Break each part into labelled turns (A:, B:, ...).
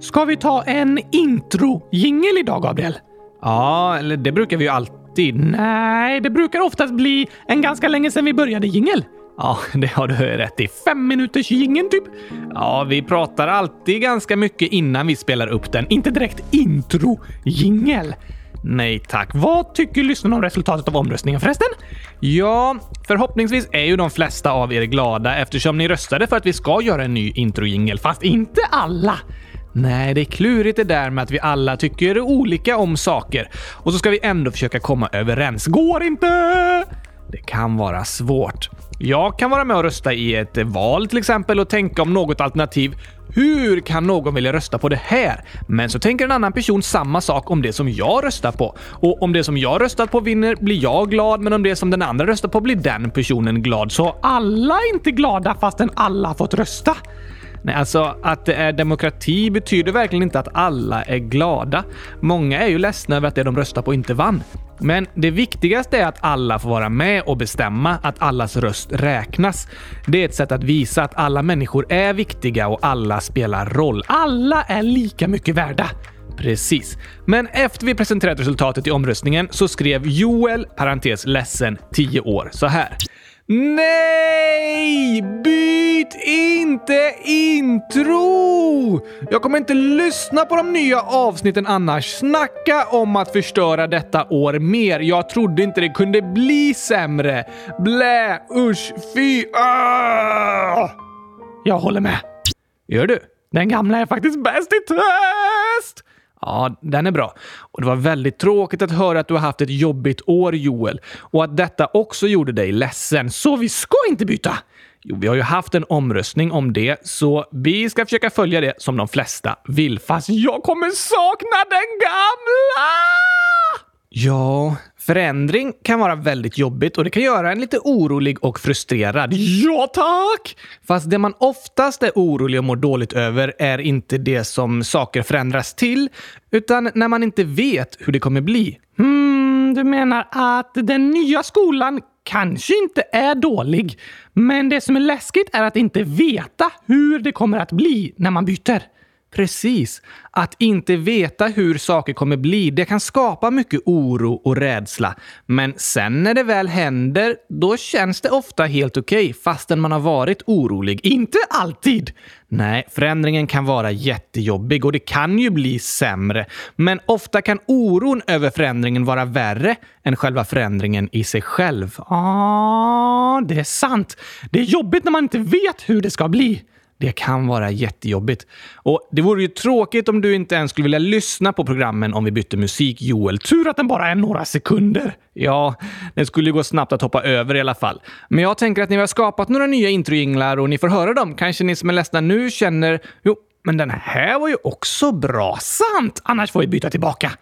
A: Ska vi ta en intro-jingel idag, Gabriel?
B: Ja, eller det brukar vi ju alltid.
A: Nej, det brukar oftast bli en ganska länge sedan vi började jingel.
B: Ja, det har du rätt i.
A: Fem minuters jingeln typ.
B: Ja, vi pratar alltid ganska mycket innan vi spelar upp den.
A: Inte direkt intro-jingel.
B: Nej tack.
A: Vad tycker lyssnarna om resultatet av omröstningen förresten?
B: Ja, förhoppningsvis är ju de flesta av er glada eftersom ni röstade för att vi ska göra en ny introjingel, fast inte alla. Nej, det är klurigt det där med att vi alla tycker olika om saker och så ska vi ändå försöka komma överens. Går inte! Det kan vara svårt. Jag kan vara med och rösta i ett val till exempel och tänka om något alternativ. Hur kan någon vilja rösta på det här? Men så tänker en annan person samma sak om det som jag röstar på. Och om det som jag röstat på vinner blir jag glad, men om det som den andra röstar på blir den personen glad. Så
A: alla är inte glada fastän alla fått rösta.
B: Nej, alltså att det är demokrati betyder verkligen inte att alla är glada. Många är ju ledsna över att det de röstar på inte vann. Men det viktigaste är att alla får vara med och bestämma, att allas röst räknas. Det är ett sätt att visa att alla människor är viktiga och alla spelar roll.
A: Alla är lika mycket värda.
B: Precis. Men efter vi presenterat resultatet i omröstningen så skrev Joel, parentes ledsen, 10 år, så här. Nej! Byt inte intro! Jag kommer inte lyssna på de nya avsnitten annars. Snacka om att förstöra detta år mer. Jag trodde inte det kunde bli sämre. Blä, usch, fy, ah!
A: Jag håller med.
B: Gör du?
A: Den gamla är faktiskt bäst i test!
B: Ja, den är bra. Och det var väldigt tråkigt att höra att du har haft ett jobbigt år, Joel. Och att detta också gjorde dig ledsen. Så vi ska inte byta! Jo, vi har ju haft en omröstning om det, så vi ska försöka följa det som de flesta vill. Fast jag kommer sakna den gamla! Ja, förändring kan vara väldigt jobbigt och det kan göra en lite orolig och frustrerad.
A: Ja, tack!
B: Fast det man oftast är orolig och mår dåligt över är inte det som saker förändras till, utan när man inte vet hur det kommer bli.
A: Hmm, du menar att den nya skolan kanske inte är dålig, men det som är läskigt är att inte veta hur det kommer att bli när man byter.
B: Precis. Att inte veta hur saker kommer bli, det kan skapa mycket oro och rädsla. Men sen när det väl händer, då känns det ofta helt okej, okay, fastän man har varit orolig.
A: Inte alltid!
B: Nej, förändringen kan vara jättejobbig och det kan ju bli sämre. Men ofta kan oron över förändringen vara värre än själva förändringen i sig själv.
A: Ja, ah, det är sant. Det är jobbigt när man inte vet hur det ska bli.
B: Det kan vara jättejobbigt. Och det vore ju tråkigt om du inte ens skulle vilja lyssna på programmen om vi bytte musik, Joel.
A: Tur att den bara är några sekunder.
B: Ja, det skulle ju gå snabbt att hoppa över i alla fall. Men jag tänker att ni har skapat några nya introjinglar och ni får höra dem. Kanske ni som är ledsna nu känner “Jo, men den här var ju också bra. Sant! Annars får vi byta tillbaka.”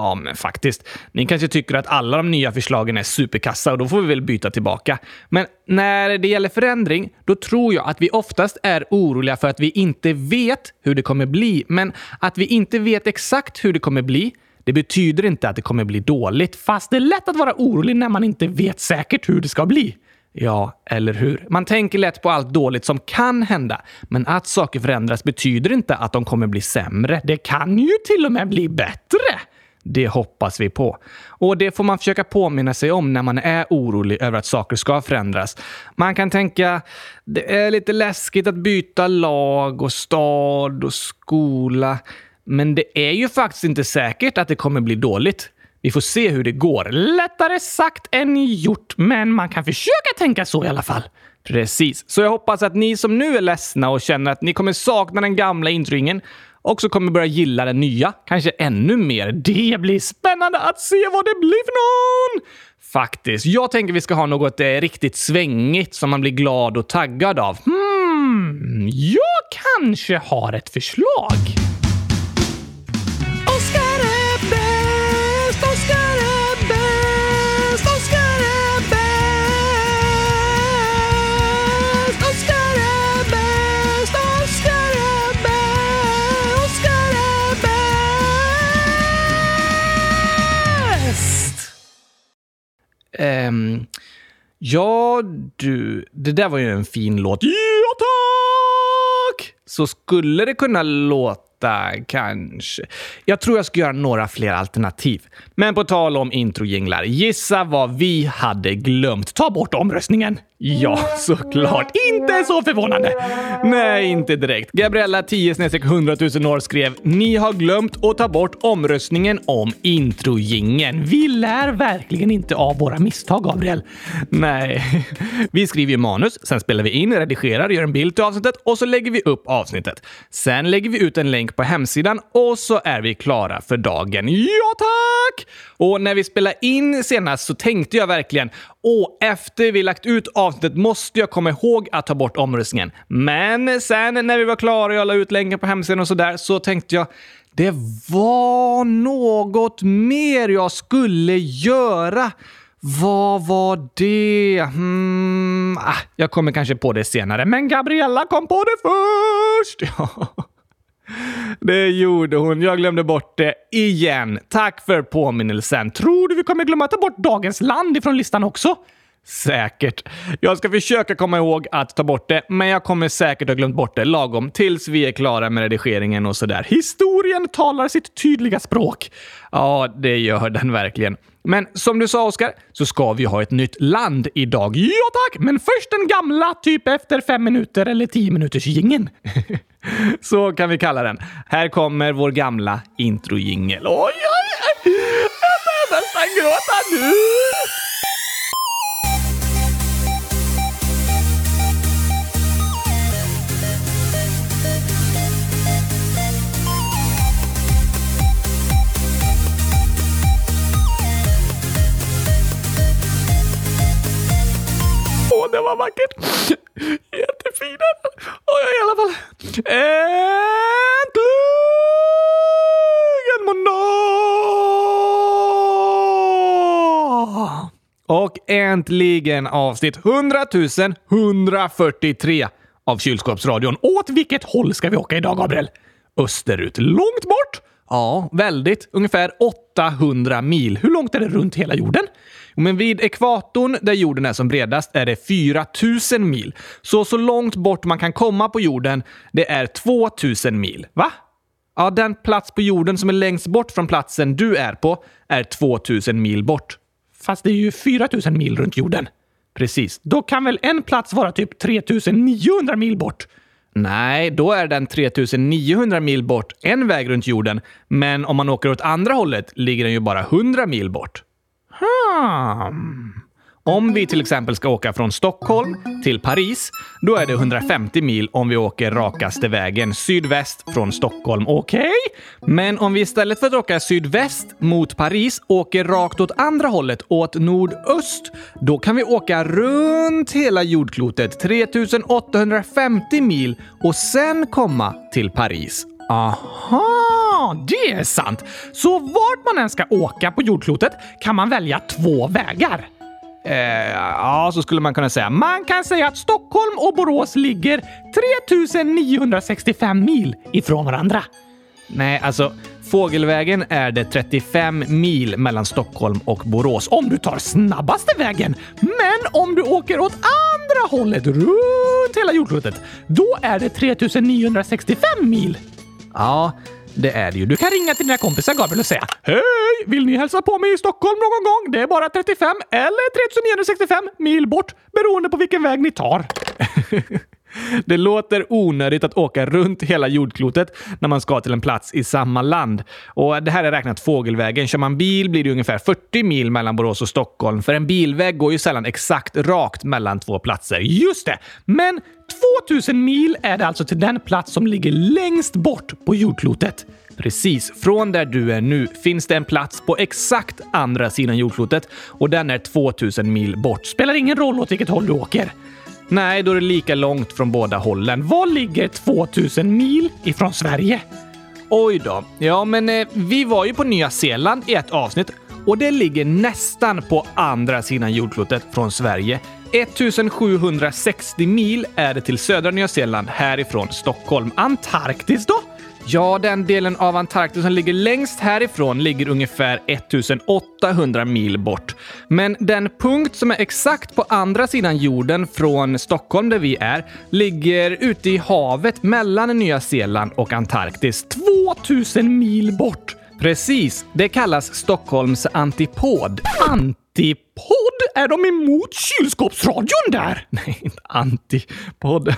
B: Ja, men faktiskt. Ni kanske tycker att alla de nya förslagen är superkassa och då får vi väl byta tillbaka. Men när det gäller förändring, då tror jag att vi oftast är oroliga för att vi inte vet hur det kommer bli. Men att vi inte vet exakt hur det kommer bli, det betyder inte att det kommer bli dåligt. Fast det är lätt att vara orolig när man inte vet säkert hur det ska bli. Ja, eller hur? Man tänker lätt på allt dåligt som kan hända. Men att saker förändras betyder inte att de kommer bli sämre. Det kan ju till och med bli bättre! Det hoppas vi på. Och det får man försöka påminna sig om när man är orolig över att saker ska förändras. Man kan tänka, det är lite läskigt att byta lag och stad och skola. Men det är ju faktiskt inte säkert att det kommer bli dåligt. Vi får se hur det går.
A: Lättare sagt än gjort, men man kan försöka tänka så i alla fall.
B: Precis, så jag hoppas att ni som nu är ledsna och känner att ni kommer sakna den gamla introingen också kommer börja gilla den nya, kanske ännu mer.
A: Det blir spännande att se vad det blir för någon!
B: Faktiskt. Jag tänker vi ska ha något eh, riktigt svängigt som man blir glad och taggad av.
A: Hmm, jag kanske har ett förslag.
B: Um, ja, du. Det där var ju en fin låt.
A: Ja, tack!
B: Så skulle det kunna låta vänta, kanske. Jag tror jag ska göra några fler alternativ. Men på tal om introjinglar, gissa vad vi hade glömt?
A: Ta bort omröstningen!
B: Ja, såklart. Inte så förvånande. Nej, inte direkt. Gabriella 10 100 000 år skrev “Ni har glömt att ta bort omröstningen om introjingen.
A: Vi lär verkligen inte av våra misstag, Gabriel.
B: Nej, vi skriver ju manus, sen spelar vi in, redigerar, gör en bild till avsnittet och så lägger vi upp avsnittet. Sen lägger vi ut en länk på hemsidan och så är vi klara för dagen. Ja, tack! Och när vi spelade in senast så tänkte jag verkligen och efter vi lagt ut avsnittet måste jag komma ihåg att ta bort omröstningen. Men sen när vi var klara och jag la ut länken på hemsidan och sådär så tänkte jag det var något mer jag skulle göra. Vad var det? Hmm, ah, jag kommer kanske på det senare, men Gabriella kom på det först! Det gjorde hon. Jag glömde bort det igen. Tack för påminnelsen.
A: Tror du vi kommer glömma ta bort dagens land ifrån listan också?
B: Säkert. Jag ska försöka komma ihåg att ta bort det, men jag kommer säkert ha glömt bort det lagom tills vi är klara med redigeringen och sådär.
A: Historien talar sitt tydliga språk.
B: Ja, det gör den verkligen. Men som du sa, Oskar, så ska vi ha ett nytt land idag.
A: Ja tack, men först den gamla, typ efter fem minuter eller tio minuters gingen.
B: så kan vi kalla den. Här kommer vår gamla introjingel.
A: Oj, oj, oj! Jag börjar nästan gråta nu! Åh, det var vackert! Jättefina! Oh, I alla fall. Äntligen måndag!
B: Och äntligen avsnitt 100 143 av Kylskåpsradion.
A: Åt vilket håll ska vi åka idag, Gabriel?
B: Österut. Långt bort?
A: Ja, väldigt. Ungefär 800 mil. Hur långt är det runt hela jorden?
B: Men vid ekvatorn, där jorden är som bredast, är det 4000 mil. Så så långt bort man kan komma på jorden, det är 2000 mil.
A: Va?
B: Ja, den plats på jorden som är längst bort från platsen du är på är 2000 mil bort.
A: Fast det är ju 4000 mil runt jorden.
B: Precis.
A: Då kan väl en plats vara typ 3900 mil bort?
B: Nej, då är den 3900 mil bort en väg runt jorden. Men om man åker åt andra hållet ligger den ju bara 100 mil bort.
A: Hmm.
B: Om vi till exempel ska åka från Stockholm till Paris, då är det 150 mil om vi åker rakaste vägen sydväst från Stockholm.
A: Okej?
B: Okay? Men om vi istället för att åka sydväst mot Paris åker rakt åt andra hållet, åt nordöst, då kan vi åka runt hela jordklotet 3850 mil och sen komma till Paris.
A: Aha, det är sant! Så vart man än ska åka på jordklotet kan man välja två vägar.
B: Eh, ja, så skulle man kunna säga.
A: Man kan säga att Stockholm och Borås ligger 3965 mil ifrån varandra.
B: Nej, alltså fågelvägen är det 35 mil mellan Stockholm och Borås
A: om du tar snabbaste vägen. Men om du åker åt andra hållet runt hela jordklotet, då är det 3965 mil.
B: Ja, det är det ju.
A: Du kan ringa till dina kompisar Gabriel och säga Hej! Vill ni hälsa på mig i Stockholm någon gång? Det är bara 35 eller 3965 mil bort beroende på vilken väg ni tar.
B: Det låter onödigt att åka runt hela jordklotet när man ska till en plats i samma land. Och Det här är räknat fågelvägen. Kör man bil blir det ungefär 40 mil mellan Borås och Stockholm, för en bilväg går ju sällan exakt rakt mellan två platser.
A: Just det! Men 2000 mil är det alltså till den plats som ligger längst bort på jordklotet.
B: Precis. Från där du är nu finns det en plats på exakt andra sidan jordklotet och den är 2000 mil bort.
A: Spelar ingen roll åt vilket håll du åker.
B: Nej, då är det lika långt från båda hållen.
A: Var ligger 2000 mil ifrån Sverige?
B: Oj då. Ja, men eh, vi var ju på Nya Zeeland i ett avsnitt och det ligger nästan på andra sidan jordklotet från Sverige. 1760 mil är det till södra Nya Zeeland härifrån Stockholm.
A: Antarktis då?
B: Ja, den delen av Antarktis som ligger längst härifrån ligger ungefär 1800 mil bort. Men den punkt som är exakt på andra sidan jorden från Stockholm där vi är ligger ute i havet mellan Nya Zeeland och Antarktis.
A: 2000 mil bort!
B: Precis, det kallas Stockholms antipod.
A: Antipod? Är de emot kylskåpsradion där?
B: Nej, inte antipod.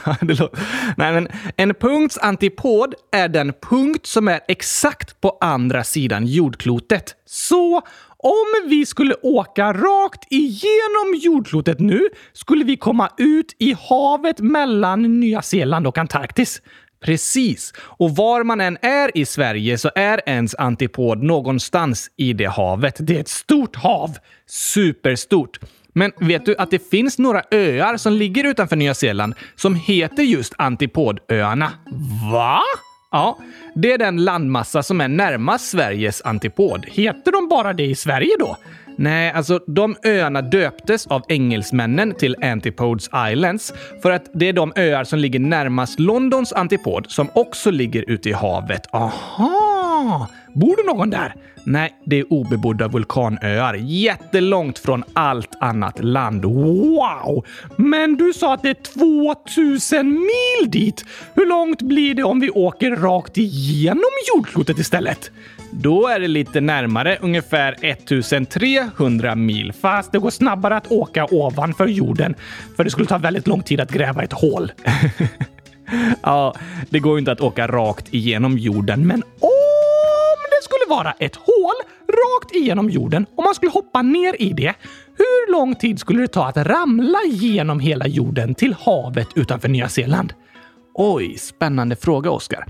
B: Nej, men en punkts antipod är den punkt som är exakt på andra sidan jordklotet.
A: Så om vi skulle åka rakt igenom jordklotet nu skulle vi komma ut i havet mellan Nya Zeeland och Antarktis.
B: Precis. Och var man än är i Sverige så är ens antipod någonstans i det havet.
A: Det är ett stort hav.
B: Superstort. Men vet du att det finns några öar som ligger utanför Nya Zeeland som heter just Antipodöarna?
A: Va?
B: Ja, det är den landmassa som är närmast Sveriges antipod.
A: Heter de bara det i Sverige då?
B: Nej, alltså de öarna döptes av engelsmännen till Antipodes Islands för att det är de öar som ligger närmast Londons antipod som också ligger ute i havet.
A: Aha! Bor det någon där?
B: Nej, det är obebodda vulkanöar. Jättelångt från allt annat land.
A: Wow! Men du sa att det är 2000 mil dit. Hur långt blir det om vi åker rakt igenom jordklotet istället?
B: Då är det lite närmare, ungefär 1300 mil.
A: Fast det går snabbare att åka ovanför jorden, för det skulle ta väldigt lång tid att gräva ett hål.
B: ja, det går ju inte att åka rakt igenom jorden,
A: men om det skulle vara ett hål rakt igenom jorden och man skulle hoppa ner i det, hur lång tid skulle det ta att ramla genom hela jorden till havet utanför Nya Zeeland?
B: Oj, spännande fråga, Oskar.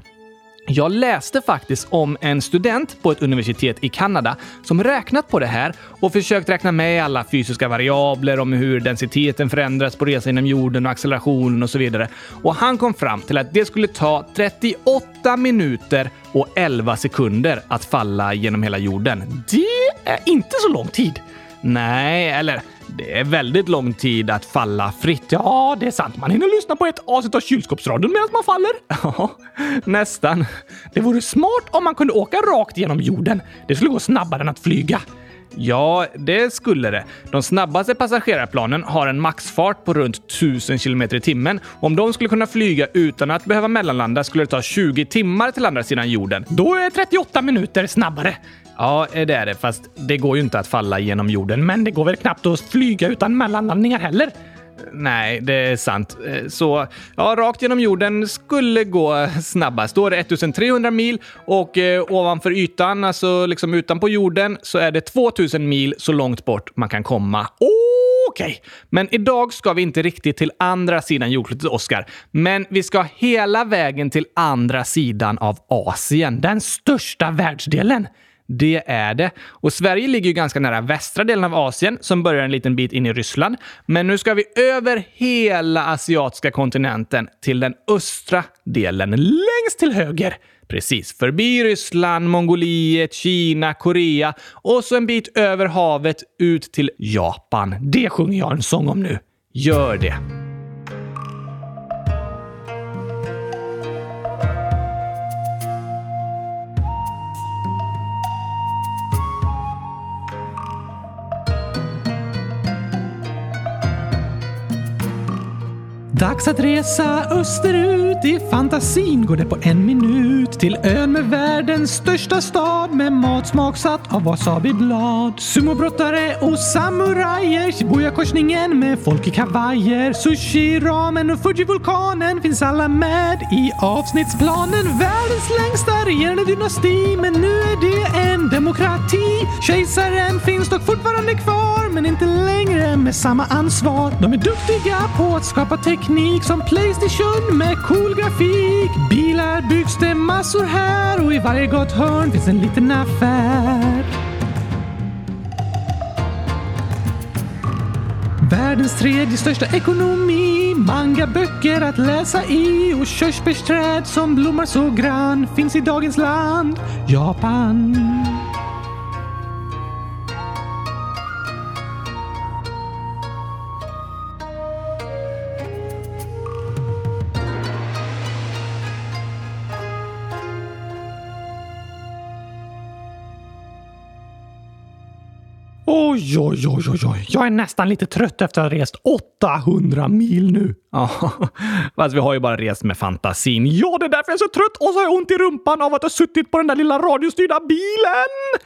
B: Jag läste faktiskt om en student på ett universitet i Kanada som räknat på det här och försökt räkna med alla fysiska variabler om hur densiteten förändras på resa inom jorden och accelerationen och så vidare. Och han kom fram till att det skulle ta 38 minuter och 11 sekunder att falla genom hela jorden.
A: Det är inte så lång tid.
B: Nej, eller det är väldigt lång tid att falla fritt.
A: Ja, det är sant. Man hinner lyssna på ett avsnitt av kylskåpsradion medan man faller.
B: Ja, nästan.
A: Det vore smart om man kunde åka rakt genom jorden. Det skulle gå snabbare än att flyga.
B: Ja, det skulle det. De snabbaste passagerarplanen har en maxfart på runt 1000 km i timmen. Om de skulle kunna flyga utan att behöva mellanlanda skulle det ta 20 timmar till andra sidan jorden.
A: Då är 38 minuter snabbare.
B: Ja, det är det. Fast det går ju inte att falla genom jorden.
A: Men det går väl knappt att flyga utan mellanlandningar heller?
B: Nej, det är sant. Eh, så ja, rakt genom jorden skulle gå snabbast. Då är det 1300 mil och eh, ovanför ytan, alltså liksom utanpå jorden, så är det 2000 mil så långt bort man kan komma.
A: Okej, okay.
B: men idag ska vi inte riktigt till andra sidan jordklotet, Oskar. Men vi ska hela vägen till andra sidan av Asien.
A: Den största världsdelen.
B: Det är det. Och Sverige ligger ju ganska nära västra delen av Asien som börjar en liten bit in i Ryssland. Men nu ska vi över hela asiatiska kontinenten till den östra delen, längst till höger. Precis, förbi Ryssland, Mongoliet, Kina, Korea och så en bit över havet ut till Japan.
A: Det sjunger jag en sång om nu.
B: Gör det.
A: Dags att resa österut, i fantasin går det på en minut till ön med världens största stad med mat smaksatt av wasabiblad. Sumobrottare och samurajer, Shibuya-korsningen med folk i kavajer. Sushi, ramen och Fuji-vulkanen finns alla med i avsnittsplanen. Världens längsta regerande dynasti, men nu är det en demokrati. Kejsaren finns dock fortfarande kvar, men inte längre med samma ansvar. De är duktiga på att skapa teknik som Playstation med cool grafik. Bilar byggs det massor här och i varje gott hörn finns en liten affär. Världens tredje största ekonomi, mangaböcker att läsa i och körsbärsträd som blommar så grann finns i dagens land, Japan. Oj, oj, oj, oj, oj. Jag är nästan lite trött efter att ha rest 800 mil nu.
B: Ja, fast vi har ju bara rest med fantasin. Ja, det är därför jag är så trött och så har jag ont i rumpan av att ha suttit på den där lilla radiostyrda bilen.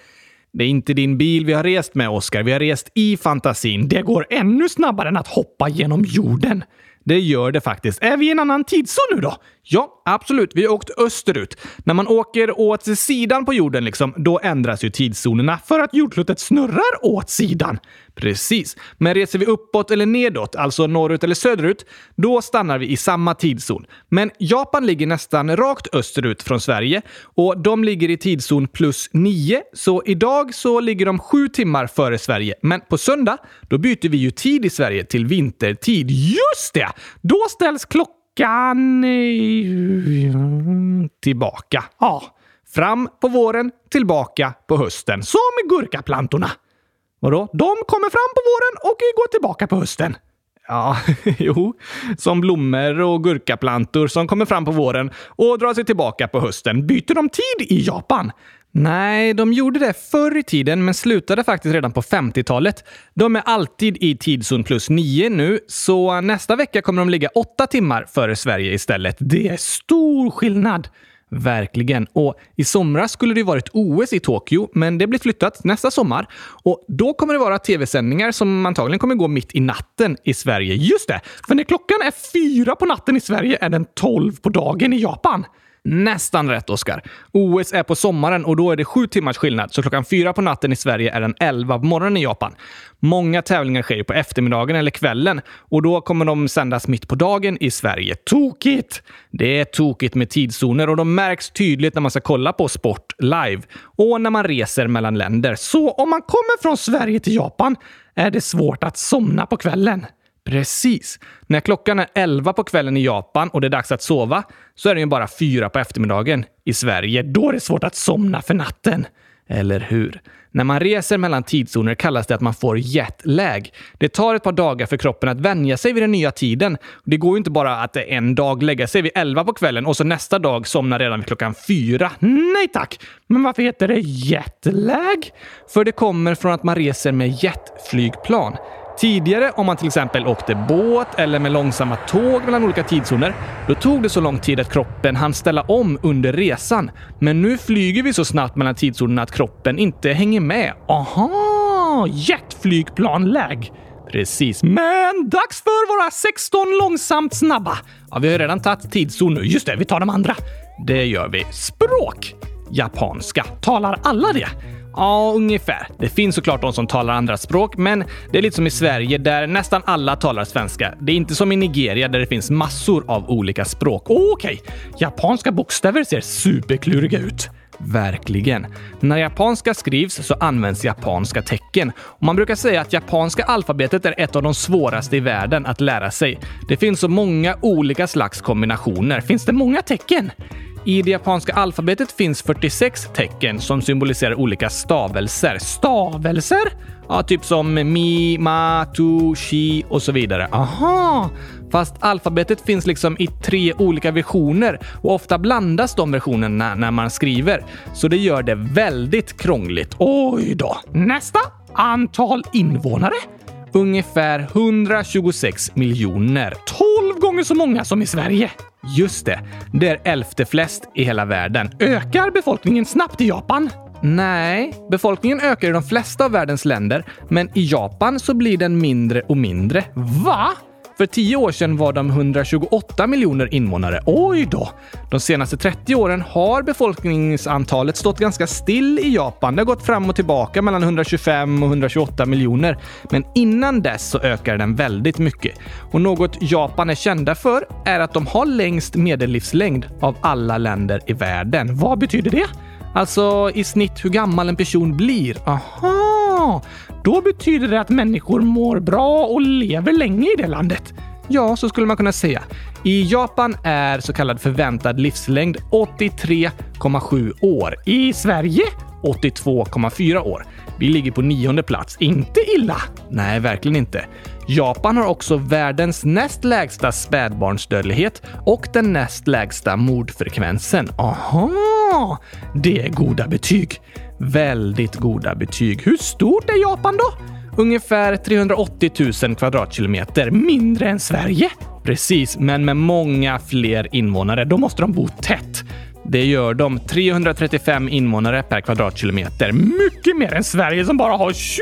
B: Det är inte din bil vi har rest med, Oskar. Vi har rest i fantasin.
A: Det går ännu snabbare än att hoppa genom jorden.
B: Det gör det faktiskt. Är vi i en annan tidszon nu då? Ja, absolut. Vi har åkt österut. När man åker åt sidan på jorden, liksom, då ändras ju tidszonerna
A: för att jordklotet snurrar åt sidan.
B: Precis. Men reser vi uppåt eller nedåt, alltså norrut eller söderut, då stannar vi i samma tidszon. Men Japan ligger nästan rakt österut från Sverige och de ligger i tidszon plus 9. Så idag så ligger de sju timmar före Sverige. Men på söndag, då byter vi ju tid i Sverige till vintertid.
A: Just det! Då ställs klockan
B: tillbaka.
A: Ja,
B: Fram på våren, tillbaka på hösten.
A: som gurkaplantorna.
B: Vadå?
A: De kommer fram på våren och går tillbaka på hösten.
B: Ja, jo. Som blommor och gurkaplantor som kommer fram på våren och drar sig tillbaka på hösten.
A: Byter de tid i Japan?
B: Nej, de gjorde det förr i tiden men slutade faktiskt redan på 50-talet. De är alltid i tidszon plus 9 nu, så nästa vecka kommer de ligga 8 timmar före Sverige istället.
A: Det är stor skillnad.
B: Verkligen. Och i somras skulle det varit OS i Tokyo, men det blir flyttat nästa sommar. Och då kommer det vara tv-sändningar som antagligen kommer gå mitt i natten i Sverige.
A: Just det! För när klockan är fyra på natten i Sverige är den tolv på dagen i Japan.
B: Nästan rätt, Oskar. OS är på sommaren och då är det sju timmars skillnad, så klockan fyra på natten i Sverige är den elva på morgonen i Japan. Många tävlingar sker ju på eftermiddagen eller kvällen och då kommer de sändas mitt på dagen i Sverige.
A: Tokigt!
B: Det är tokigt med tidszoner och de märks tydligt när man ska kolla på sport live och när man reser mellan länder.
A: Så om man kommer från Sverige till Japan är det svårt att somna på kvällen.
B: Precis. När klockan är 11 på kvällen i Japan och det är dags att sova så är det ju bara fyra på eftermiddagen i Sverige.
A: Då är det svårt att somna för natten.
B: Eller hur? När man reser mellan tidszoner kallas det att man får jetlag. Det tar ett par dagar för kroppen att vänja sig vid den nya tiden. Det går ju inte bara att en dag lägga sig vid 11 på kvällen och så nästa dag somna redan vid klockan fyra.
A: Nej tack! Men varför heter det jetlag?
B: För det kommer från att man reser med jetflygplan. Tidigare, om man till exempel åkte båt eller med långsamma tåg mellan olika tidszoner, då tog det så lång tid att kroppen hann ställa om under resan. Men nu flyger vi så snabbt mellan tidszonerna att kroppen inte hänger med.
A: Aha! Jetflygplanläge!
B: Precis.
A: Men dags för våra 16 långsamt snabba.
B: Ja, vi har redan tagit tidszon nu.
A: Just det, vi tar de andra.
B: Det gör vi. Språk. Japanska.
A: Talar alla det?
B: Ja, ungefär. Det finns såklart de som talar andra språk, men det är lite som i Sverige där nästan alla talar svenska. Det är inte som i Nigeria där det finns massor av olika språk.
A: Okej, okay. japanska bokstäver ser superkluriga ut.
B: Verkligen. När japanska skrivs så används japanska tecken. Och man brukar säga att japanska alfabetet är ett av de svåraste i världen att lära sig. Det finns så många olika slags kombinationer.
A: Finns det många tecken?
B: I det japanska alfabetet finns 46 tecken som symboliserar olika stavelser.
A: Stavelser?
B: Ja, typ som mi, ma, tu, shi och så vidare.
A: Aha!
B: Fast alfabetet finns liksom i tre olika versioner och ofta blandas de versionerna när man skriver. Så det gör det väldigt krångligt.
A: Oj då! Nästa! Antal invånare?
B: Ungefär 126 miljoner.
A: 12 gånger så många som i Sverige.
B: Just det, det är elfte flest i hela världen.
A: Ökar befolkningen snabbt i Japan?
B: Nej, befolkningen ökar i de flesta av världens länder, men i Japan så blir den mindre och mindre.
A: Va?
B: För tio år sedan var de 128 miljoner invånare.
A: Oj då!
B: De senaste 30 åren har befolkningsantalet stått ganska still i Japan. Det har gått fram och tillbaka mellan 125 och 128 miljoner. Men innan dess så ökade den väldigt mycket. Och något Japan är kända för är att de har längst medellivslängd av alla länder i världen.
A: Vad betyder det?
B: Alltså i snitt hur gammal en person blir.
A: Aha! Då betyder det att människor mår bra och lever länge i det landet.
B: Ja, så skulle man kunna säga. I Japan är så kallad förväntad livslängd 83,7 år.
A: I Sverige?
B: 82,4 år. Vi ligger på nionde plats.
A: Inte illa!
B: Nej, verkligen inte. Japan har också världens näst lägsta spädbarnsdödlighet och den näst lägsta mordfrekvensen.
A: Aha! Det är goda betyg.
B: Väldigt goda betyg. Hur stort är Japan då? Ungefär 380 000 kvadratkilometer.
A: Mindre än Sverige?
B: Precis, men med många fler invånare. Då måste de bo tätt. Det gör de. 335 invånare per kvadratkilometer.
A: Mycket mer än Sverige som bara har 20!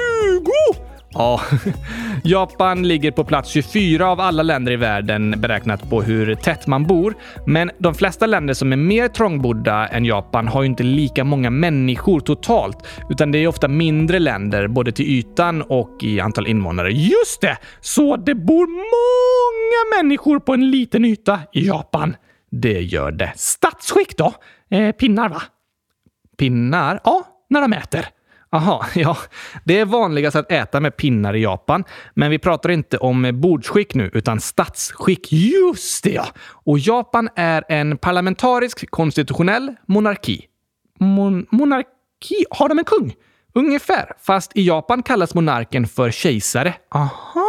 B: Ja, Japan ligger på plats 24 av alla länder i världen beräknat på hur tätt man bor. Men de flesta länder som är mer trångbodda än Japan har ju inte lika många människor totalt, utan det är ofta mindre länder både till ytan och i antal invånare.
A: Just det! Så det bor många människor på en liten yta i Japan.
B: Det gör det.
A: Statsskick då? Eh, pinnar, va?
B: Pinnar?
A: Ja, när de äter.
B: Aha, ja. Det är vanligast att äta med pinnar i Japan, men vi pratar inte om bordsskick nu, utan statsskick.
A: Just det, ja!
B: Och Japan är en parlamentarisk konstitutionell monarki.
A: Mon monarki? Har de en kung?
B: Ungefär, fast i Japan kallas monarken för kejsare.
A: Aha!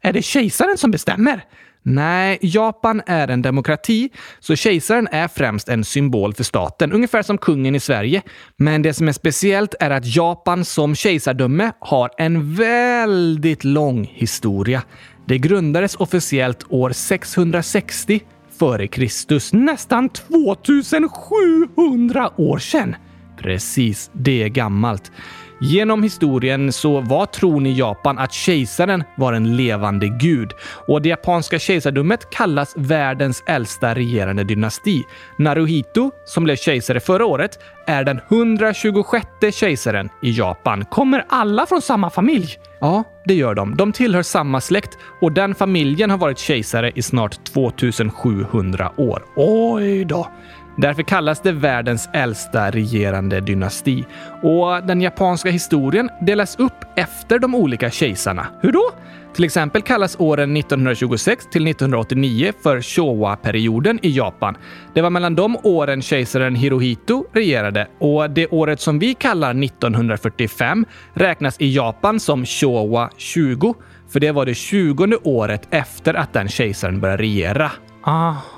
A: Är det kejsaren som bestämmer?
B: Nej, Japan är en demokrati, så kejsaren är främst en symbol för staten, ungefär som kungen i Sverige. Men det som är speciellt är att Japan som kejsardöme har en väldigt lång historia. Det grundades officiellt år 660 före Kristus,
A: nästan 2700 år sedan.
B: Precis, det är gammalt. Genom historien så var tron i Japan att kejsaren var en levande gud och det japanska kejsardömet kallas världens äldsta regerande dynasti. Naruhito, som blev kejsare förra året, är den 126 kejsaren i Japan.
A: Kommer alla från samma familj?
B: Ja, det gör de. De tillhör samma släkt och den familjen har varit kejsare i snart 2700 år.
A: Oj då!
B: Därför kallas det världens äldsta regerande dynasti. Och den japanska historien delas upp efter de olika kejsarna.
A: Hur då?
B: Till exempel kallas åren 1926 till 1989 för Showa-perioden i Japan. Det var mellan de åren kejsaren Hirohito regerade och det året som vi kallar 1945 räknas i Japan som Showa 20, för det var det 20 året efter att den kejsaren började regera.
A: Aha!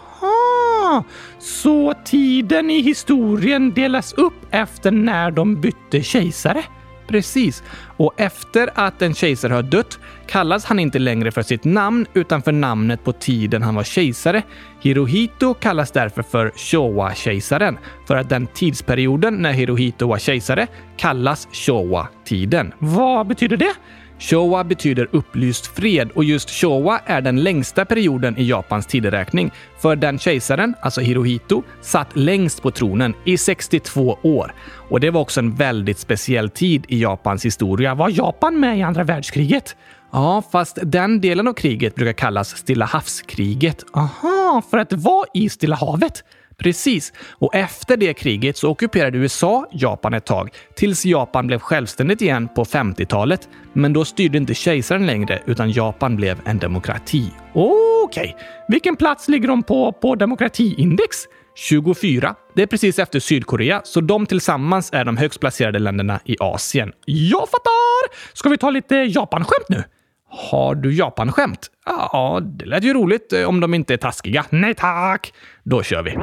A: Ah, så tiden i historien delas upp efter när de bytte kejsare?
B: Precis. Och efter att en kejsare har dött kallas han inte längre för sitt namn utan för namnet på tiden han var kejsare. Hirohito kallas därför för Showa-kejsaren för att den tidsperioden när Hirohito var kejsare kallas Showa-tiden.
A: Vad betyder det?
B: Showa betyder upplyst fred och just Showa är den längsta perioden i Japans tideräkning. För den kejsaren, alltså Hirohito, satt längst på tronen i 62 år. Och det var också en väldigt speciell tid i Japans historia.
A: Var Japan med i andra världskriget?
B: Ja, fast den delen av kriget brukar kallas Stilla havskriget.
A: Aha, för att det var i Stilla havet?
B: Precis. Och efter det kriget så ockuperade USA Japan ett tag, tills Japan blev självständigt igen på 50-talet. Men då styrde inte kejsaren längre, utan Japan blev en demokrati.
A: Okej, okay. vilken plats ligger de på på demokratiindex?
B: 24. Det är precis efter Sydkorea, så de tillsammans är de högst placerade länderna i Asien.
A: Jag fattar! Ska vi ta lite Japan-skämt nu?
B: Har du Japan-skämt? Ja, det lät ju roligt eh, om de inte är taskiga.
A: Nej tack!
B: Då kör vi.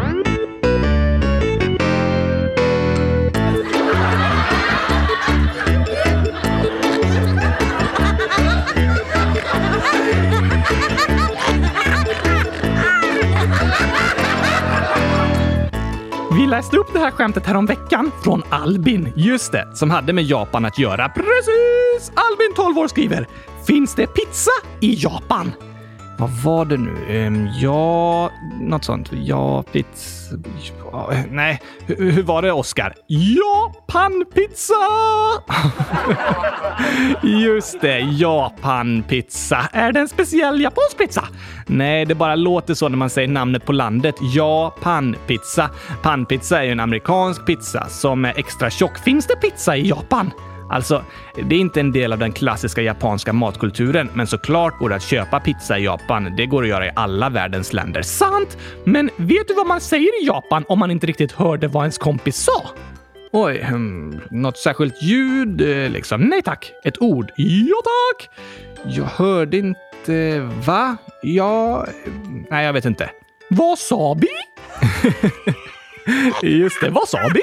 A: Vi läste upp det här skämtet häromveckan veckan från Albin.
B: Just det, som hade med Japan att göra.
A: Precis! Albin, 12 år, skriver Finns det pizza i Japan?
B: Vad var det nu? Um, ja, något sånt. Ja, pizza... Ja, nej, hur, hur var det, Oskar?
A: Japanpizza!
B: Just det, Japanpizza.
A: Är det en speciell japansk pizza?
B: Nej, det bara låter så när man säger namnet på landet. Japanpizza. Panpizza är ju en amerikansk pizza som är extra tjock.
A: Finns det pizza i Japan?
B: Alltså, det är inte en del av den klassiska japanska matkulturen, men såklart går det att köpa pizza i Japan. Det går att göra i alla världens länder.
A: Sant! Men vet du vad man säger i Japan om man inte riktigt hörde vad ens kompis sa?
B: Oj, hmm, något särskilt ljud eh, liksom?
A: Nej tack.
B: Ett ord?
A: Ja tack!
B: Jag hörde inte... Va? Ja... Eh, nej, jag vet inte.
A: Wasabi?
B: Just det, wasabi!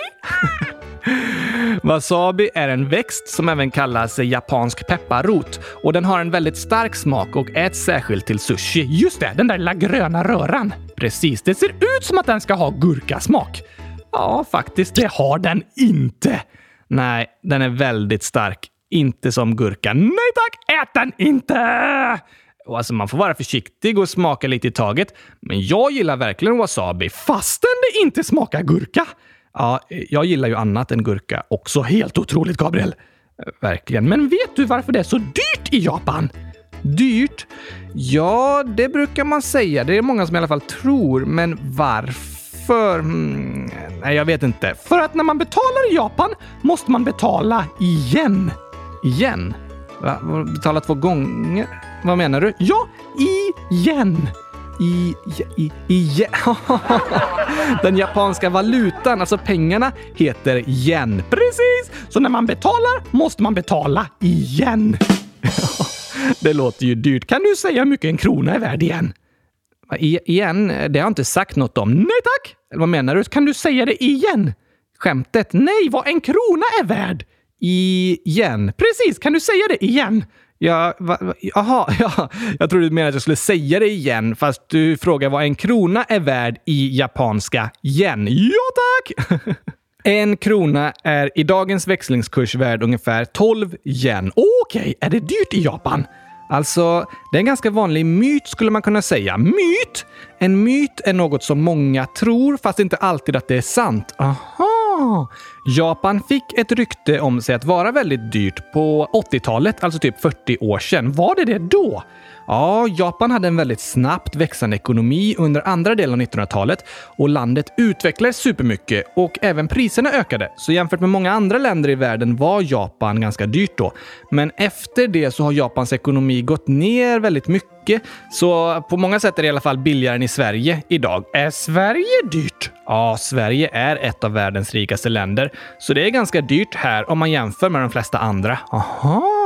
B: Wasabi är en växt som även kallas japansk pepparrot och den har en väldigt stark smak och äts särskilt till sushi.
A: Just det, den där lilla gröna röran.
B: Precis, det ser ut som att den ska ha gurkasmak. Ja, faktiskt.
A: Det har den inte.
B: Nej, den är väldigt stark. Inte som gurka.
A: Nej tack, ät den inte!
B: Och alltså man får vara försiktig och smaka lite i taget. Men jag gillar verkligen wasabi fastän det inte smakar gurka. Ja, jag gillar ju annat än gurka också.
A: Helt otroligt, Gabriel.
B: Verkligen. Men vet du varför det är så dyrt i Japan? Dyrt? Ja, det brukar man säga. Det är många som i alla fall tror. Men varför? Hmm, nej, jag vet inte.
A: För att när man betalar i Japan måste man betala igen.
B: Igen? Va? Betala två gånger? Vad menar du?
A: Ja, igen.
B: I, i, i, Den japanska valutan, alltså pengarna, heter yen.
A: Precis! Så när man betalar måste man betala igen.
B: det låter ju dyrt. Kan du säga hur mycket en krona är värd igen? I, igen? Det har jag inte sagt något om.
A: Nej tack!
B: Eller vad menar du? Kan du säga det igen? Skämtet?
A: Nej, vad en krona är värd!
B: Igen.
A: Precis, kan du säga det igen?
B: Ja, va, va, aha, ja. Jag trodde du menade att jag skulle säga det igen, fast du frågar vad en krona är värd i japanska yen.
A: Ja, tack!
B: en krona är i dagens växlingskurs värd ungefär 12 yen.
A: Okej, okay. är det dyrt i Japan?
B: Alltså, det är en ganska vanlig myt skulle man kunna säga.
A: Myt?
B: En myt är något som många tror, fast inte alltid att det är sant.
A: Aha!
B: Japan fick ett rykte om sig att vara väldigt dyrt på 80-talet, alltså typ 40 år sedan.
A: Var det det då?
B: Ja, Japan hade en väldigt snabbt växande ekonomi under andra delen av 1900-talet och landet utvecklades supermycket och även priserna ökade. Så jämfört med många andra länder i världen var Japan ganska dyrt då. Men efter det så har Japans ekonomi gått ner väldigt mycket. Så på många sätt är det i alla fall billigare än i Sverige idag.
A: Är Sverige dyrt?
B: Ja, Sverige är ett av världens rikaste länder, så det är ganska dyrt här om man jämför med de flesta andra.
A: Aha!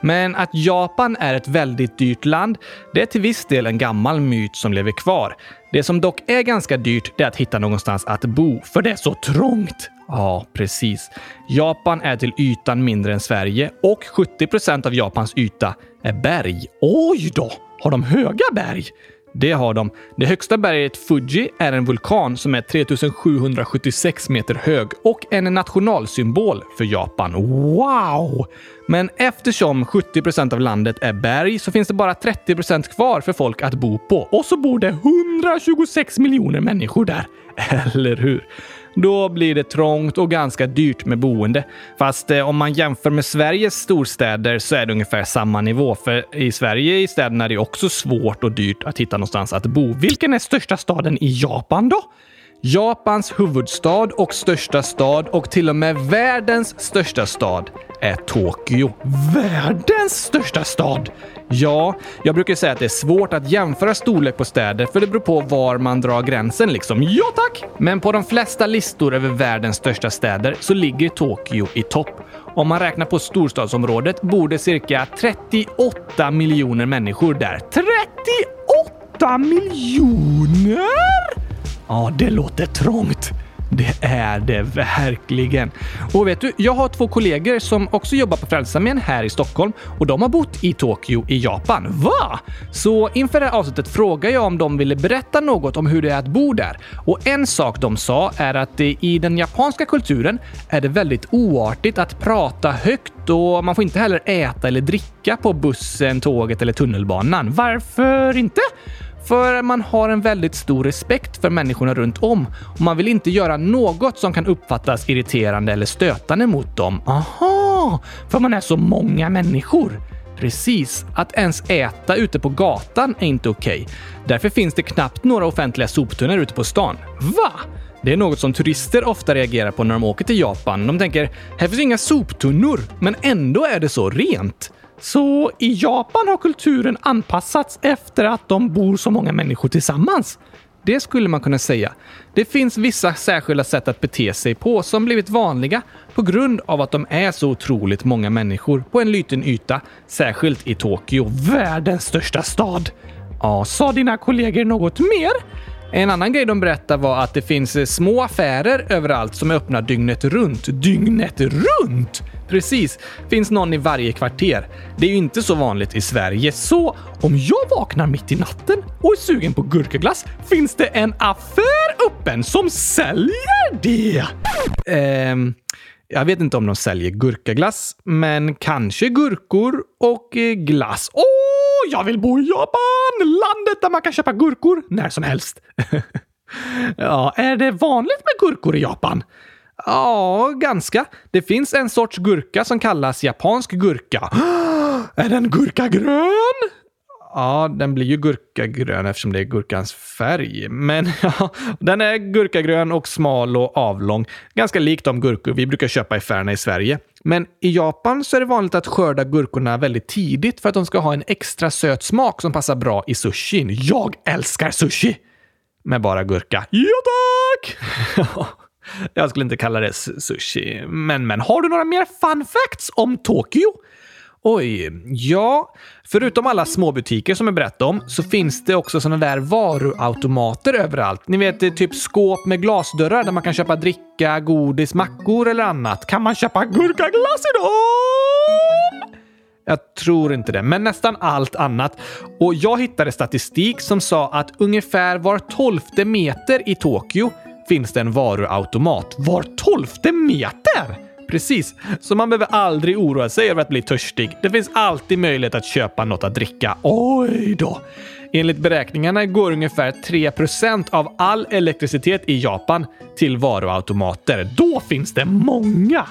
B: Men att Japan är ett väldigt dyrt land, det är till viss del en gammal myt som lever kvar. Det som dock är ganska dyrt, det är att hitta någonstans att bo, för det är så trångt. Ja, precis. Japan är till ytan mindre än Sverige och 70 procent av Japans yta är berg.
A: Oj då! Har de höga berg?
B: Det har de. Det högsta berget Fuji är en vulkan som är 3776 meter hög och en nationalsymbol för Japan.
A: Wow!
B: Men eftersom 70 procent av landet är berg så finns det bara 30 procent kvar för folk att bo på.
A: Och så bor det 126 miljoner människor där.
B: Eller hur? Då blir det trångt och ganska dyrt med boende. Fast eh, om man jämför med Sveriges storstäder så är det ungefär samma nivå. För i Sverige i städerna är det också svårt och dyrt att hitta någonstans att bo.
A: Vilken är största staden i Japan då?
B: Japans huvudstad och största stad och till och med världens största stad är Tokyo.
A: Världens största stad?
B: Ja, jag brukar säga att det är svårt att jämföra storlek på städer för det beror på var man drar gränsen liksom.
A: Ja tack!
B: Men på de flesta listor över världens största städer så ligger Tokyo i topp. Om man räknar på storstadsområdet bor det cirka 38 miljoner människor där.
A: 38 miljoner?
B: Ja, det låter trångt. Det är det verkligen. Och vet du, jag har två kollegor som också jobbar på Frälsarmen här i Stockholm och de har bott i Tokyo i Japan.
A: Va?
B: Så inför det här avsnittet frågade jag om de ville berätta något om hur det är att bo där. Och en sak de sa är att i den japanska kulturen är det väldigt oartigt att prata högt och man får inte heller äta eller dricka på bussen, tåget eller tunnelbanan.
A: Varför inte?
B: För man har en väldigt stor respekt för människorna runt om och man vill inte göra något som kan uppfattas irriterande eller stötande mot dem.
A: Aha! För man är så många människor.
B: Precis. Att ens äta ute på gatan är inte okej. Okay. Därför finns det knappt några offentliga soptunnor ute på stan.
A: Va?
B: Det är något som turister ofta reagerar på när de åker till Japan. De tänker, här finns inga soptunnor, men ändå är det så rent.
A: Så i Japan har kulturen anpassats efter att de bor så många människor tillsammans?
B: Det skulle man kunna säga. Det finns vissa särskilda sätt att bete sig på som blivit vanliga på grund av att de är så otroligt många människor på en liten yta, särskilt i Tokyo,
A: världens största stad. Ja, sa dina kollegor något mer?
B: En annan grej de berättade var att det finns eh, små affärer överallt som är öppna dygnet runt. Dygnet runt? Precis. Finns någon i varje kvarter. Det är ju inte så vanligt i Sverige, så om jag vaknar mitt i natten och är sugen på gurkaglass finns det en affär öppen som säljer det. Ehm, jag vet inte om de säljer gurkaglass, men kanske gurkor och eh, glass. Åh, oh, jag vill bo i Japan! Landet där man kan köpa gurkor när som helst. ja, är det vanligt med gurkor i Japan? Ja, ganska. Det finns en sorts gurka som kallas japansk gurka. är den gurka grön? Ja, den blir ju gurkagrön eftersom det är gurkans färg. Men ja, den är gurkagrön och smal och avlång. Ganska lik de gurkor vi brukar köpa i affärerna i Sverige. Men i Japan så är det vanligt att skörda gurkorna väldigt tidigt för att de ska ha en extra söt smak som passar bra i sushin. Jag älskar sushi! Med bara gurka. Ja, tack! Jag skulle inte kalla det sushi. Men, men har du några mer fun facts om Tokyo? Oj, ja. Förutom alla småbutiker som jag berättade om så finns det också såna där varuautomater överallt. Ni vet, typ skåp med glasdörrar där man kan köpa dricka, godis, mackor eller annat. Kan man köpa gurkaglass idag? Jag tror inte det, men nästan allt annat. Och jag hittade statistik som sa att ungefär var tolfte meter i Tokyo finns det en varuautomat. Var tolfte meter! Precis, så man behöver aldrig oroa sig över att bli törstig. Det finns alltid möjlighet att köpa något att dricka. Oj då! Enligt beräkningarna går ungefär 3% av all elektricitet i Japan till varuautomater. Då finns det många!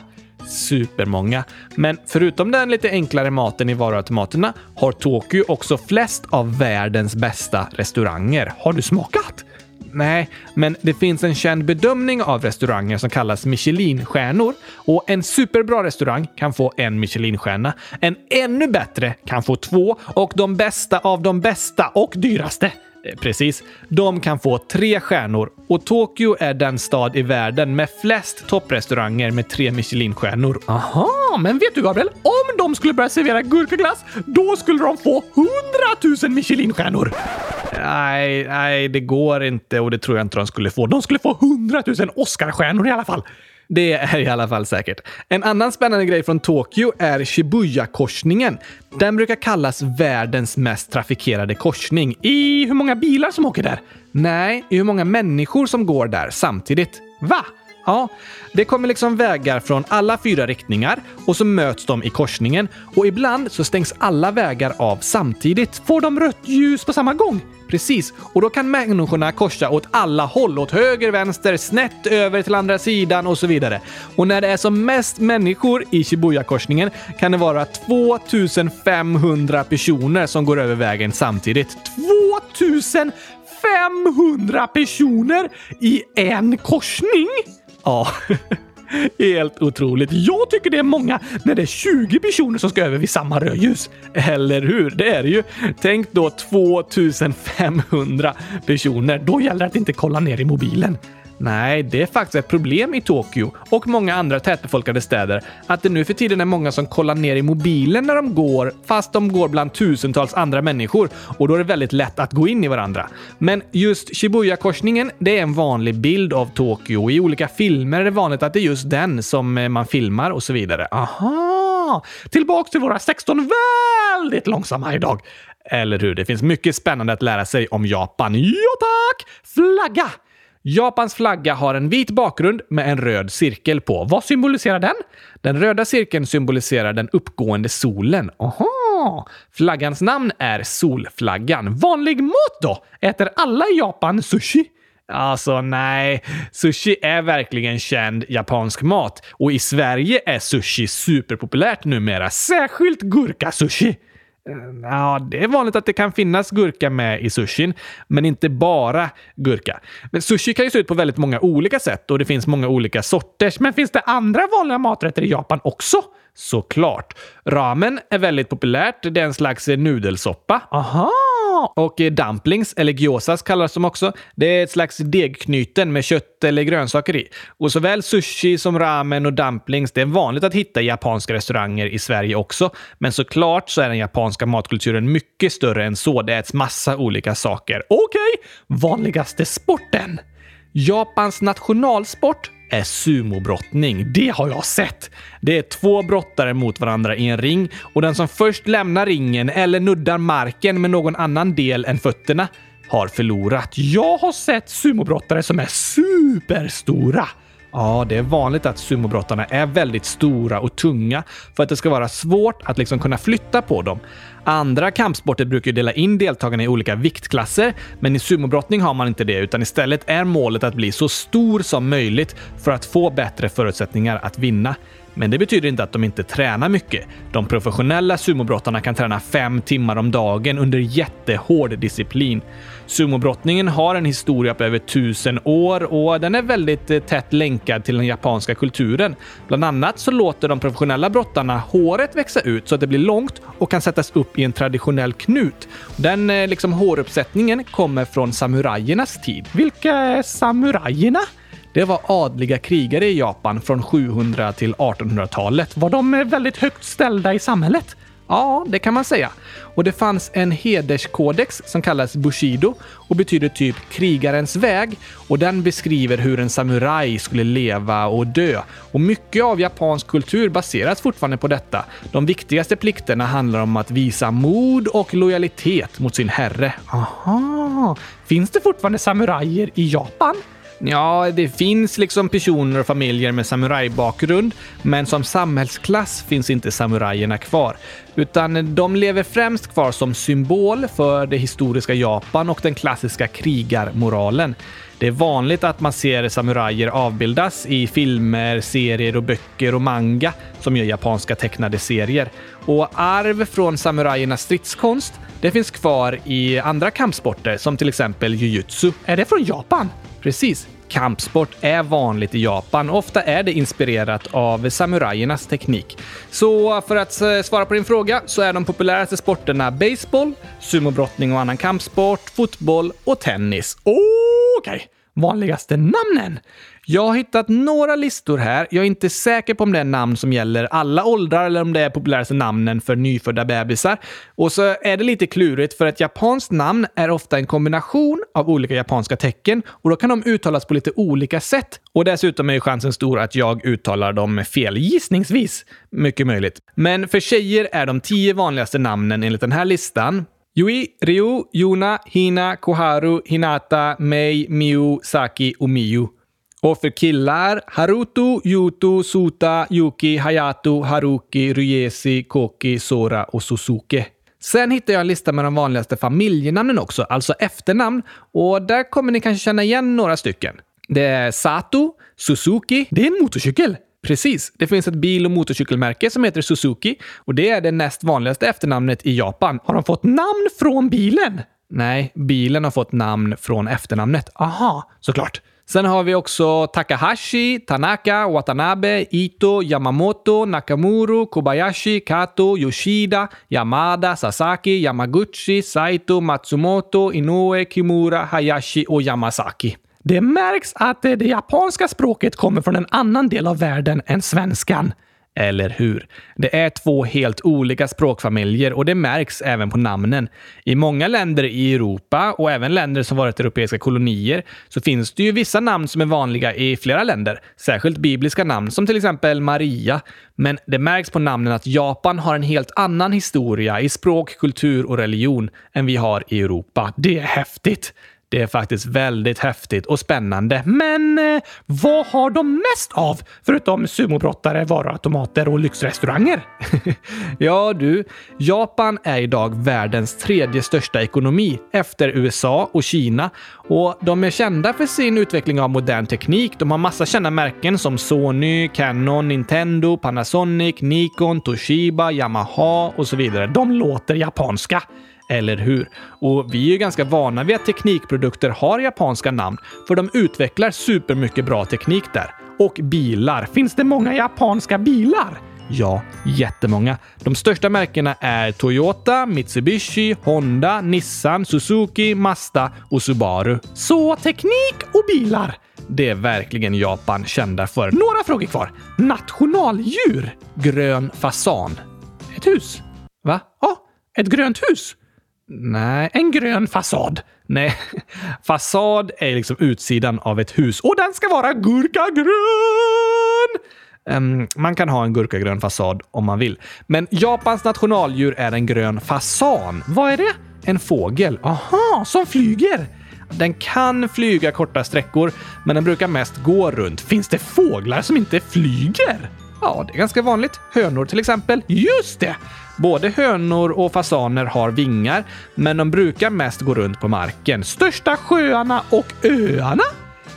B: Supermånga. Men förutom den lite enklare maten i varuautomaterna har Tokyo också flest av världens bästa restauranger. Har du smakat? Nej, men det finns en känd bedömning av restauranger som kallas Michelinstjärnor och en superbra restaurang kan få en Michelinstjärna. En ännu bättre kan få två och de bästa av de bästa och dyraste eh, precis. De kan få tre stjärnor och Tokyo är den stad i världen med flest topprestauranger med tre Michelinstjärnor.
A: Aha, men vet du Gabriel? Om de skulle börja servera gurkaglass, då skulle de få hundratusen Michelinstjärnor!
B: Nej, nej, det går inte och det tror jag inte de skulle få. De skulle få 100 000 Oscarsstjärnor i alla fall. Det är i alla fall säkert. En annan spännande grej från Tokyo är Shibuya-korsningen. Den brukar kallas världens mest trafikerade korsning. I hur många bilar som åker där? Nej, i hur många människor som går där samtidigt. Va? Ja, det kommer liksom vägar från alla fyra riktningar och så möts de i korsningen och ibland så stängs alla vägar av samtidigt.
A: Får de rött ljus på samma gång?
B: Precis, och då kan människorna korsa åt alla håll, åt höger, vänster, snett över till andra sidan och så vidare. Och när det är som mest människor i Shibuya-korsningen kan det vara 2500 personer som går över vägen samtidigt.
A: 2500 personer i en korsning?
B: Ja. Helt otroligt. Jag tycker det är många när det är 20 personer som ska över vid samma rödljus. Eller hur? Det är det ju. Tänk då 2500 personer. Då gäller det att inte kolla ner i mobilen. Nej, det är faktiskt ett problem i Tokyo och många andra tätbefolkade städer att det nu för tiden är många som kollar ner i mobilen när de går, fast de går bland tusentals andra människor och då är det väldigt lätt att gå in i varandra. Men just Shibuya-korsningen, det är en vanlig bild av Tokyo. I olika filmer är det vanligt att det är just den som eh, man filmar och så vidare.
A: Aha! Tillbaks till våra 16 väldigt långsamma idag.
B: Eller hur? Det finns mycket spännande att lära sig om Japan. Ja tack! Flagga! Japans flagga har en vit bakgrund med en röd cirkel på. Vad symboliserar den? Den röda cirkeln symboliserar den uppgående solen. Aha! Flaggans namn är solflaggan. Vanlig mat då? Äter alla i Japan sushi? Alltså nej, sushi är verkligen känd japansk mat och i Sverige är sushi superpopulärt numera, särskilt gurka-sushi. Eh, ja, det är vanligt att det kan finnas gurka med i sushin, men inte bara gurka. Men sushi kan ju se ut på väldigt många olika sätt och det finns många olika sorters.
A: Men finns det andra vanliga maträtter i Japan också?
B: Såklart. Ramen är väldigt populärt. Det är en slags nudelsoppa.
A: Aha!
B: Och eh, dumplings, eller gyozas kallas de också. Det är ett slags degknyten med kött eller grönsaker i. Och såväl sushi som ramen och dumplings, det är vanligt att hitta i japanska restauranger i Sverige också. Men såklart så är den japanska matkulturen mycket större än så. Det äts massa olika saker.
A: Okej, okay. vanligaste sporten?
B: Japans nationalsport är sumobrottning.
A: Det har jag sett!
B: Det är två brottare mot varandra i en ring och den som först lämnar ringen eller nuddar marken med någon annan del än fötterna har förlorat.
A: Jag har sett sumobrottare som är superstora.
B: Ja, det är vanligt att sumobrottarna är väldigt stora och tunga för att det ska vara svårt att liksom kunna flytta på dem. Andra kampsporter brukar dela in deltagarna i olika viktklasser, men i sumobrottning har man inte det, utan istället är målet att bli så stor som möjligt för att få bättre förutsättningar att vinna. Men det betyder inte att de inte tränar mycket. De professionella sumobrottarna kan träna fem timmar om dagen under jättehård disciplin. Sumobrottningen har en historia på över tusen år och den är väldigt eh, tätt länkad till den japanska kulturen. Bland annat så låter de professionella brottarna håret växa ut så att det blir långt och kan sättas upp i en traditionell knut. Den eh, liksom håruppsättningen kommer från samurajernas tid.
A: Vilka är samurajerna?
B: Det var adliga krigare i Japan från 700 till 1800-talet.
A: Var de eh, väldigt högt ställda i samhället?
B: Ja, det kan man säga. Och det fanns en hederskodex som kallas Bushido och betyder typ krigarens väg. Och den beskriver hur en samuraj skulle leva och dö. Och mycket av japansk kultur baseras fortfarande på detta. De viktigaste plikterna handlar om att visa mod och lojalitet mot sin herre.
A: Aha! Finns det fortfarande samurajer i Japan?
B: Ja, det finns liksom personer och familjer med samurajbakgrund, men som samhällsklass finns inte samurajerna kvar. Utan de lever främst kvar som symbol för det historiska Japan och den klassiska krigarmoralen. Det är vanligt att man ser samurajer avbildas i filmer, serier och böcker och manga som gör japanska tecknade serier. Och arv från samurajernas stridskonst, det finns kvar i andra kampsporter som till exempel jujutsu.
A: Är det från Japan?
B: Precis. Kampsport är vanligt i Japan. Ofta är det inspirerat av samurajernas teknik. Så för att eh, svara på din fråga så är de populäraste sporterna baseball, sumobrottning och annan kampsport, fotboll och tennis.
A: Okej! Okay. Vanligaste namnen?
B: Jag har hittat några listor här. Jag är inte säker på om det är namn som gäller alla åldrar eller om det är populäraste namnen för nyfödda bebisar. Och så är det lite klurigt för ett japanskt namn är ofta en kombination av olika japanska tecken och då kan de uttalas på lite olika sätt. Och dessutom är ju chansen stor att jag uttalar dem fel, gissningsvis. Mycket möjligt. Men för tjejer är de tio vanligaste namnen enligt den här listan Yui, Ryu, Yuna, Hina, Koharu, Hinata, Mei, Miu, Saki och Miu. Och för killar Haruto, Yuto, Suta, Yuki, Hayato, Haruki, Ryesi, Koki, Sora och Suzuki. Sen hittar jag en lista med de vanligaste familjenamnen också, alltså efternamn. Och där kommer ni kanske känna igen några stycken. Det är Sato, Suzuki.
A: Det är en motorcykel!
B: Precis. Det finns ett bil och motorcykelmärke som heter Suzuki och det är det näst vanligaste efternamnet i Japan.
A: Har de fått namn från bilen?
B: Nej, bilen har fått namn från efternamnet.
A: Aha, såklart.
B: Sen har vi också Takahashi, Tanaka, Watanabe, Ito, Yamamoto, Nakamura, Kobayashi, Kato, Yoshida, Yamada, Sasaki, Yamaguchi, Saito, Matsumoto, Inoue, Kimura, Hayashi och Yamasaki.
A: Det märks att det japanska språket kommer från en annan del av världen än svenskan.
B: Eller hur? Det är två helt olika språkfamiljer och det märks även på namnen. I många länder i Europa och även länder som varit europeiska kolonier så finns det ju vissa namn som är vanliga i flera länder, särskilt bibliska namn som till exempel Maria. Men det märks på namnen att Japan har en helt annan historia i språk, kultur och religion än vi har i Europa.
A: Det är häftigt!
B: Det är faktiskt väldigt häftigt och spännande.
A: Men eh, vad har de mest av? Förutom sumobrottare, varuautomater och lyxrestauranger?
B: ja du, Japan är idag världens tredje största ekonomi efter USA och Kina. Och de är kända för sin utveckling av modern teknik. De har massa kända märken som Sony, Canon, Nintendo, Panasonic, Nikon, Toshiba, Yamaha och så vidare.
A: De låter japanska.
B: Eller hur? Och vi är ju ganska vana vid att teknikprodukter har japanska namn, för de utvecklar supermycket bra teknik där.
A: Och bilar. Finns det många japanska bilar?
B: Ja, jättemånga. De största märkena är Toyota, Mitsubishi, Honda, Nissan, Suzuki, Mazda och Subaru.
A: Så teknik och bilar.
B: Det är verkligen Japan kända för.
A: Några frågor kvar. Nationaldjur?
B: Grön fasan.
A: Ett hus?
B: Va?
A: Ja, ett grönt hus.
B: Nej.
A: En grön fasad.
B: Nej, fasad är liksom utsidan av ett hus.
A: Och den ska vara gurkagrön!
B: Um, man kan ha en gurkagrön fasad om man vill. Men Japans nationaldjur är en grön fasan.
A: Vad är det?
B: En fågel.
A: Aha, som flyger!
B: Den kan flyga korta sträckor, men den brukar mest gå runt.
A: Finns det fåglar som inte flyger?
B: Ja, det är ganska vanligt. Hönor till exempel.
A: Just det!
B: Både hönor och fasaner har vingar, men de brukar mest gå runt på marken.
A: Största sjöarna och öarna?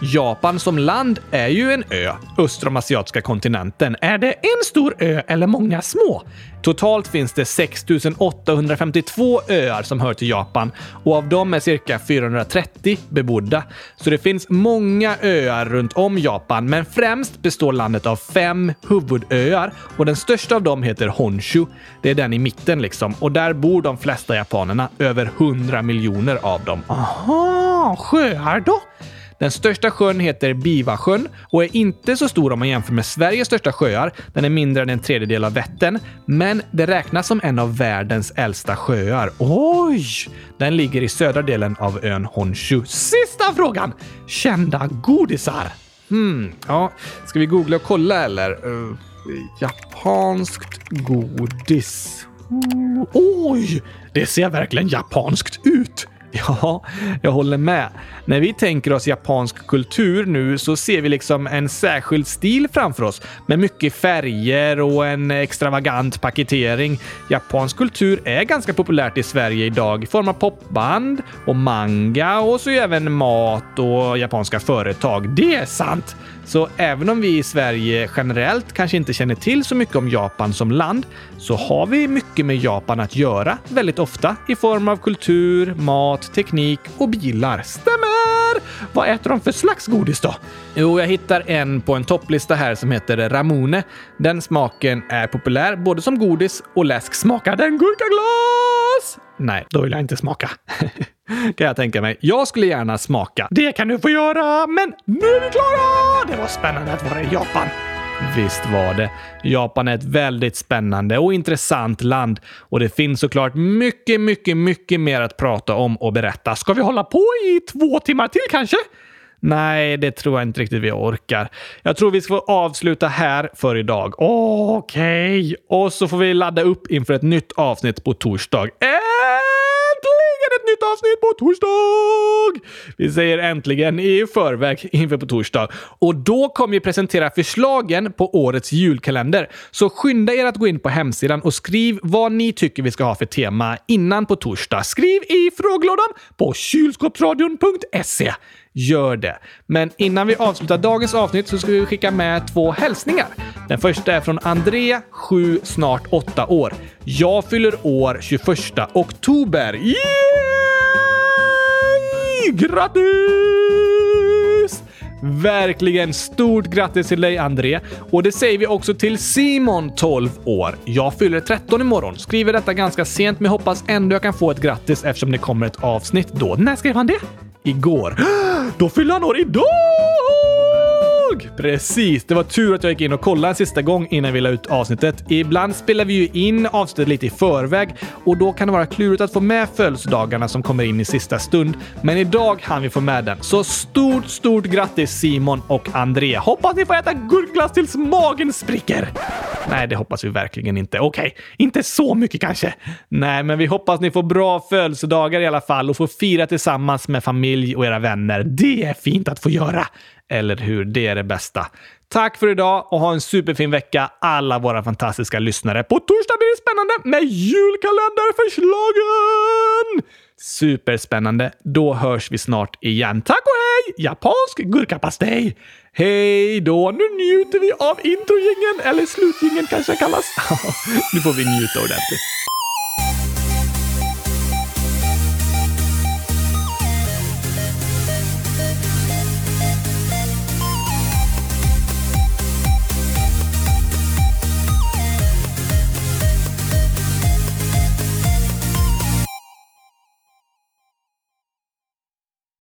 B: Japan som land är ju en ö öster om asiatiska kontinenten.
A: Är det en stor ö eller många små?
B: Totalt finns det 6 852 öar som hör till Japan och av dem är cirka 430 bebodda. Så det finns många öar runt om Japan, men främst består landet av fem huvudöar och den största av dem heter Honshu. Det är den i mitten liksom och där bor de flesta japanerna, över 100 miljoner av dem.
A: Aha, sjöar då?
B: Den största sjön heter Bivasjön och är inte så stor om man jämför med Sveriges största sjöar. Den är mindre än en tredjedel av Vättern, men det räknas som en av världens äldsta sjöar.
A: Oj!
B: Den ligger i södra delen av ön Honshu.
A: Sista frågan! Kända godisar?
B: Hmm, ja. Ska vi googla och kolla eller? Uh, japanskt godis.
A: Mm, oj! Det ser verkligen japanskt ut!
B: Ja, jag håller med. När vi tänker oss japansk kultur nu så ser vi liksom en särskild stil framför oss med mycket färger och en extravagant paketering. Japansk kultur är ganska populärt i Sverige idag i form av popband och manga och så även mat och japanska företag.
A: Det är sant!
B: Så även om vi i Sverige generellt kanske inte känner till så mycket om Japan som land så har vi mycket med Japan att göra väldigt ofta i form av kultur, mat, teknik och bilar.
A: Stämmer! Vad äter de för slags godis då?
B: Jo, jag hittar en på en topplista här som heter Ramune. Den smaken är populär både som godis och läsk.
A: Smakar den gurkaglas?
B: Nej, då vill jag inte smaka. kan jag tänka mig. Jag skulle gärna smaka.
A: Det kan du få göra, men nu är vi klara! Det var spännande att vara i Japan.
B: Visst var det. Japan är ett väldigt spännande och intressant land och det finns såklart mycket, mycket, mycket mer att prata om och berätta.
A: Ska vi hålla på i två timmar till kanske?
B: Nej, det tror jag inte riktigt vi orkar. Jag tror vi ska få avsluta här för idag.
A: Okej. Okay.
B: Och så får vi ladda upp inför ett nytt avsnitt på torsdag.
A: Äntligen ett nytt avsnitt på torsdag!
B: Vi säger äntligen i förväg inför på torsdag. Och då kommer vi presentera förslagen på årets julkalender. Så skynda er att gå in på hemsidan och skriv vad ni tycker vi ska ha för tema innan på torsdag. Skriv i frågelådan på kylskåpsradion.se. Gör det. Men innan vi avslutar dagens avsnitt så ska vi skicka med två hälsningar. Den första är från André, 7, snart 8 år. Jag fyller år 21 oktober. Yay! Grattis! Verkligen stort grattis till dig André! Och det säger vi också till Simon, 12 år. Jag fyller 13 imorgon. Skriver detta ganska sent men hoppas ändå jag kan få ett grattis eftersom det kommer ett avsnitt då.
A: När skrev han det?
B: Igår.
A: Då fyller han år idag!
B: Precis, det var tur att jag gick in och kollade en sista gång innan vi la ut avsnittet. Ibland spelar vi ju in avsnittet lite i förväg och då kan det vara klurigt att få med födelsedagarna som kommer in i sista stund. Men idag hann vi få med den. Så stort, stort grattis Simon och Andrea! Hoppas ni får äta gurkglass tills magen spricker! Nej, det hoppas vi verkligen inte. Okej, okay, inte så mycket kanske. Nej, men vi hoppas ni får bra födelsedagar i alla fall och får fira tillsammans med familj och era vänner. Det är fint att få göra. Eller hur? Det är det bästa. Tack för idag och ha en superfin vecka alla våra fantastiska lyssnare. På torsdag blir det spännande med julkalenderförslagen! Superspännande. Då hörs vi snart igen. Tack och hej! Japansk gurkapastej! Hej då! Nu njuter vi av introjingen, eller slutjingen kanske kallas. nu får vi njuta ordentligt.